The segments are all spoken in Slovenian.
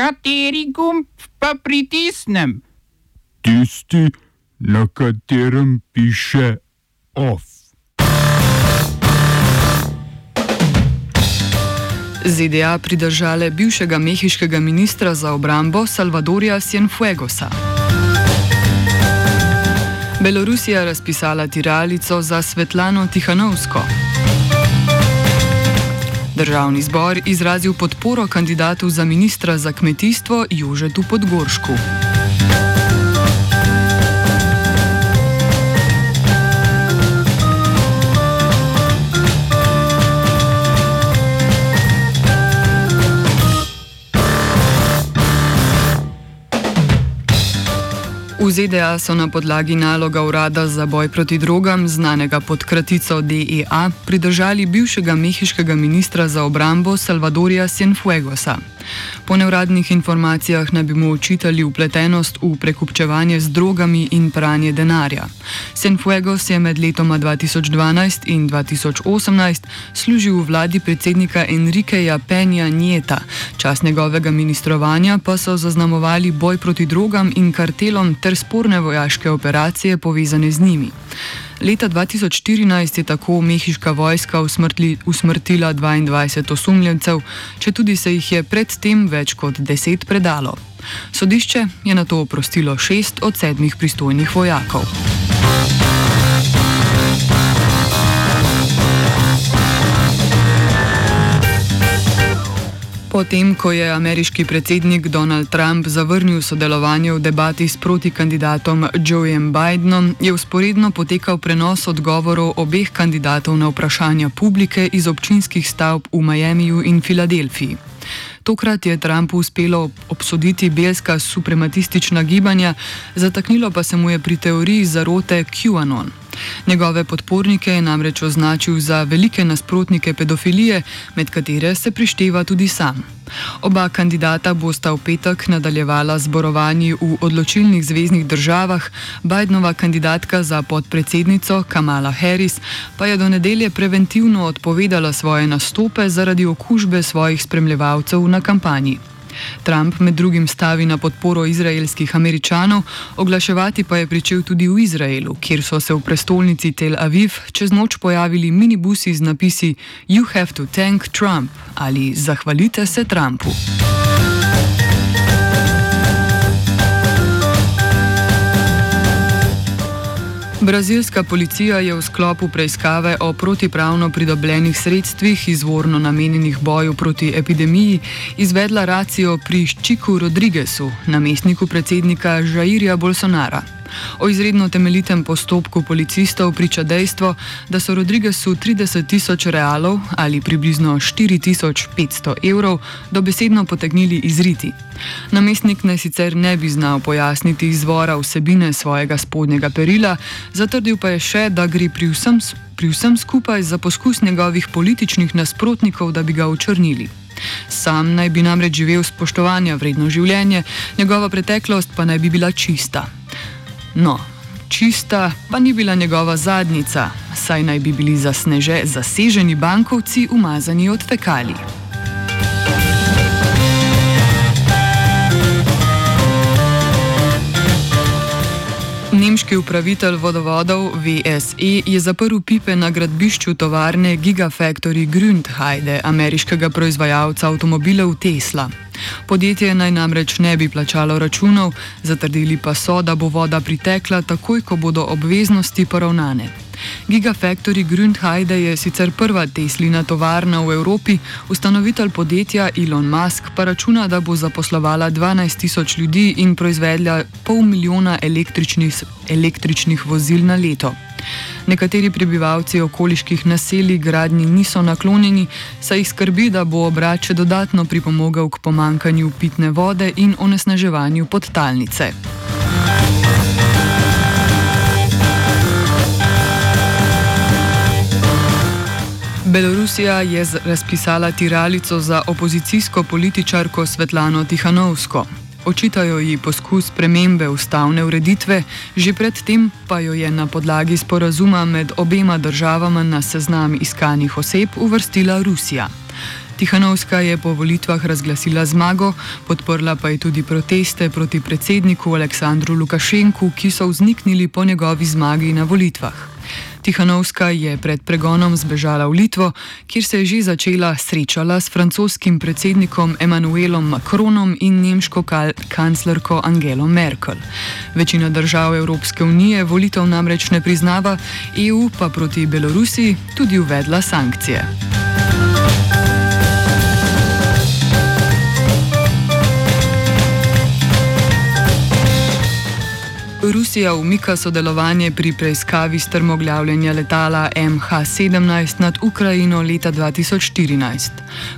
Kateri gumb pa pritisnem? Tisti, na katerem piše OF. ZDA pridržale bivšega mehiškega ministra za obrambo Salvadorja Cienfuegosa. Belorusija razpisala tiralico za Svetlano Tihanovsko. Državni zbor izrazil podporo kandidatu za ministra za kmetijstvo Jožetu Podgoršku. V ZDA so na podlagi naloga Urada za boj proti drogam, znanega pod kratico DEA, pridržali bivšega mehiškega ministra za obrambo Salvadorja Cienfuegosa. Po neuradnih informacijah naj bi mu očitali upletenost v prekupčevanje z drogami in pranje denarja. Cienfuegos je med letoma 2012 in 2018 služil v vladi predsednika Enrikeja Penja Njeta, čas njegovega ministrovanja pa so zaznamovali boj proti drogam in kartelom ter sporne vojaške operacije povezane z njimi. Leta 2014 je tako mehiška vojska usmrtli, usmrtila 22 osumljencev, če tudi se jih je predtem več kot 10 predalo. Sodišče je na to oprostilo šest od sedmih pristojnih vojakov. Potem, ko je ameriški predsednik Donald Trump zavrnil sodelovanje v debati s protikandidatom Joejem Bidenom, je usporedno potekal prenos odgovorov obeh kandidatov na vprašanja publike iz občinskih stavb v Miamiju in Filadelfiji. Tokrat je Trumpu uspelo obsoditi belska suprematistična gibanja, zataknilo pa se mu je pri teoriji zarote QAnon. Njegove podpornike je namreč označil za velike nasprotnike pedofilije, med katere se prišteva tudi sam. Oba kandidata bosta v petek nadaljevala zborovanji v odločilnih zvezdnih državah, Bidenova kandidatka za podpredsednico Kamala Harris pa je do nedelje preventivno odpovedala svoje nastope zaradi okužbe svojih spremljevalcev na kampanji. Trump med drugim stavi na podporo izraelskih američanov, oglaševati pa je pričel tudi v Izraelu, kjer so se v prestolnici Tel Aviv čez noč pojavili minibusi z napisi You have to thank Trump ali Zahvalite se Trumpu. Brazilska policija je v sklopu preiskave o protipravno pridobljenih sredstvih izvorno namenjenih boju proti epidemiji izvedla racijo pri Čiku Rodriguezu, namestniku predsednika Žairja Bolsonara. O izredno temeljitem postopku policistov priča dejstvo, da so Rodriguezu 30 tisoč realov ali približno 4500 evrov dobesedno potegnili izriti. Namestnik naj sicer ne bi znal pojasniti izvora vsebine svojega spodnjega perila, zatrdil pa je še, da gre pri vsem, pri vsem skupaj za poskus njegovih političnih nasprotnikov, da bi ga očrnili. Sam naj bi namreč živel spoštovanja vredno življenje, njegova preteklost pa naj bi bila čista. No, čista pa ni bila njegova zadnica, saj naj bi bili zasneže, zaseženi bankovci umazani od fekali. Nemški upravitelj vodovodov VSE je zaprl pipe na gradbišču tovarne Gigafactory Grundheide, ameriškega proizvajalca avtomobilov Tesla. Podjetje naj namreč ne bi plačalo računov, zatrdili pa so, da bo voda pritekla takoj, ko bodo obveznosti poravnane. Gigafactory Grundheide je sicer prva Teslina tovarna v Evropi, ustanovitelj podjetja Elon Musk pa računa, da bo zaposlovala 12 tisoč ljudi in proizvedla pol milijona električnih, električnih vozil na leto. Nekateri prebivalci okoliških naselij gradni niso naklonjeni, saj jih skrbi, da bo obrat še dodatno pripomogel k pomankanju pitne vode in onesnaževanju podtalnice. Belorusija je razpisala tiralico za opozicijsko političarko Svetlano Tihanovsko. Očitajo ji poskus premembe ustavne ureditve, že predtem pa jo je na podlagi sporazuma med obema državama na seznam iskanih oseb uvrstila Rusija. Tihanovska je po volitvah razglasila zmago, podprla pa je tudi proteste proti predsedniku Aleksandru Lukašenku, ki so vzniknili po njegovi zmagi na volitvah. Tihanovska je pred pregonom zbežala v Litvo, kjer se je že začela srečala s francoskim predsednikom Emmanuelom Macronom in nemško kanclerko Angelo Merkel. Večina držav Evropske unije volitev namreč ne priznava, EU pa proti Belorusiji tudi uvedla sankcije. Rusija umika sodelovanje pri preiskavi strmoglavljanja letala MH17 nad Ukrajino leta 2014.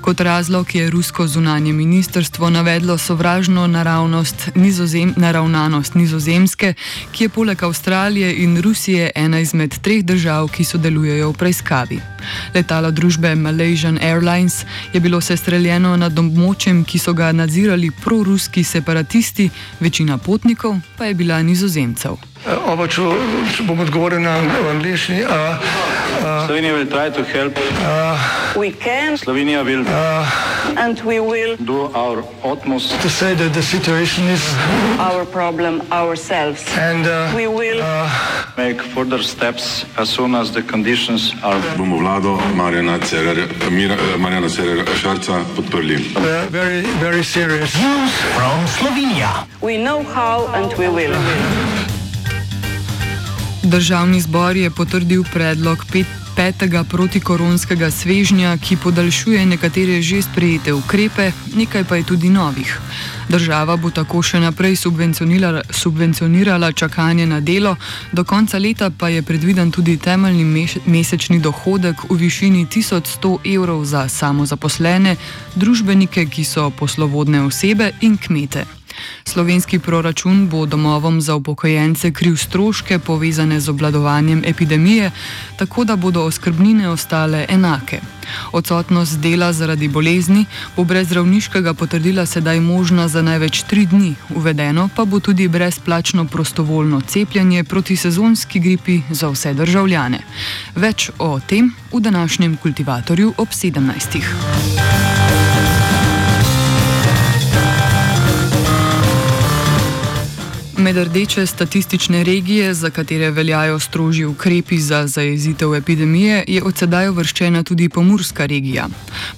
Kot razlog je rusko zunanje ministrstvo navedlo sovražno naravnost, nizozem, naravnanost nizozemske, ki je poleg Avstralije in Rusije ena izmed treh držav, ki sodelujejo v preiskavi. Letalo družbe Malaysian Airlines je bilo sestreljeno nad območjem, ki so ga nadzirali proruski separatisti, večina potnikov pa je bila So. Oba, če, če bom odgovoril na angliški. Slovenija bo poskušala pomagati. Slovenija bo naredila naš utmost, da bo rekla, da je situacija naš problem, sami. In bomo naredili nadaljnje korake, as soon as the conditions are. Bomo vlado Marjana Cererera Šarca podprli. Very, very serious news from Slovenija. We know how and we will. Državni zbor je potrdil predlog pet, petega protikoronskega svežnja, ki podaljšuje nekatere že sprejete ukrepe, nekaj pa je tudi novih. Država bo tako še naprej subvencionirala, subvencionirala čakanje na delo, do konca leta pa je predviden tudi temeljni mesečni dohodek v višini 1100 evrov za samozaposlene, družbenike, ki so poslovodne osebe in kmete. Slovenski proračun bo domovom za upokojence kriv stroške povezane z obladovanjem epidemije, tako da bodo oskrbnine ostale enake. Odsotnost dela zaradi bolezni bo brez zdravniškega potrdila sedaj možna za največ tri dni, uvedeno pa bo tudi brezplačno prostovoljno cepljenje proti sezonski gripi za vse državljane. Več o tem v današnjem kultivatorju ob 17. Med rdeče statistične regije, za katere veljajo strožji ukrepi za zajezitev epidemije, je od sedaj uvrščena tudi Pomorska regija.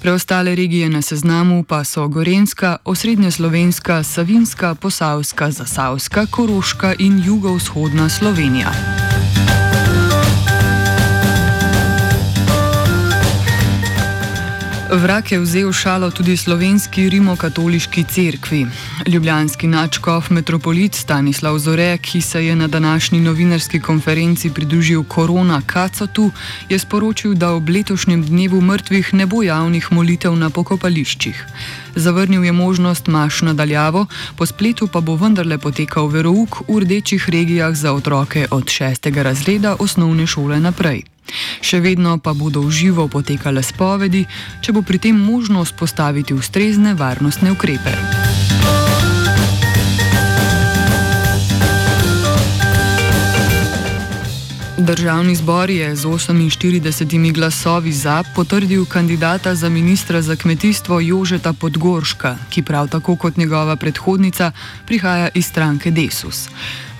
Preostale regije na seznamu pa so Gorenska, Osrednja Slovenska, Savinska, Posavska, Zasavska, Koroška in jugovzhodna Slovenija. Vrak je vzel šalo tudi slovenski rimokatoliški cerkvi. Ljubljanski načkov metropolit Stanislav Zore, ki se je na današnji novinarski konferenci pridružil korona Kacotu, je sporočil, da ob letošnjem dnevu mrtvih ne bo javnih molitev na pokopališčih. Zavrnil je možnost maš nadaljavo, po spletu pa bo vendarle potekal verouk v rdečih regijah za otroke od šestega razreda osnovne šole naprej. Še vedno pa bodo v živo potekale spovedi, če bo pri tem možno vzpostaviti ustrezne varnostne ukrepe. Državni zbor je z 48 glasovi za potrdil kandidata za ministra za kmetijstvo Jožeta Podgorška, ki prav tako kot njegova predhodnica prihaja iz stranke Desus.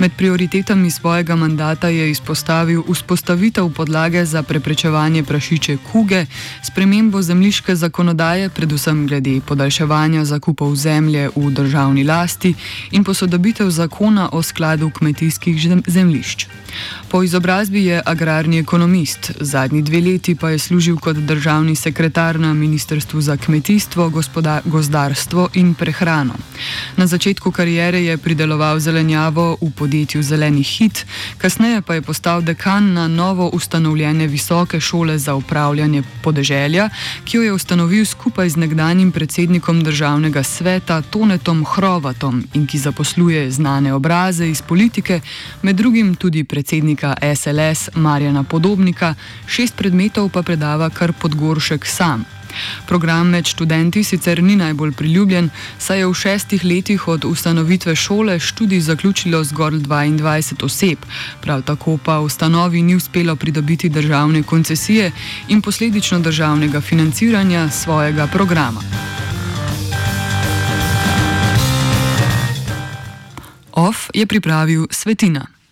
Med prioritetami svojega mandata je izpostavil vzpostavitev podlage za preprečevanje prašiče kuge, spremembo zemljiške zakonodaje, predvsem glede podaljševanja zakupov zemlje v državni lasti in posodobitev zakona o skladu kmetijskih zemljišč. Po izobrazbi je agrarni ekonomist, zadnji dve leti pa je služil kot državni sekretar na Ministrstvu za kmetijstvo, gozdarstvo in prehrano. Na začetku karijere je prideloval zelenjavo v podjetju Zeleni Hit, kasneje pa je postal dekan na novo ustanovljene visoke šole za upravljanje podeželja, ki jo je ustanovil skupaj z nekdanjim predsednikom državnega sveta Tonetom Hrovatom in ki zaposluje znane obraze iz politike, med drugim tudi predsednika SLS Marjana Podobnika, šest predmetov pa predava kar Podgoršek sam. Program med študenti sicer ni najbolj priljubljen, saj je v šestih letih od ustanovitve šole študij zaključilo zgolj 22 oseb, prav tako pa ustanovi ni uspelo pridobiti državne koncesije in posledično državnega financiranja svojega programa. OF je pripravil Svetina.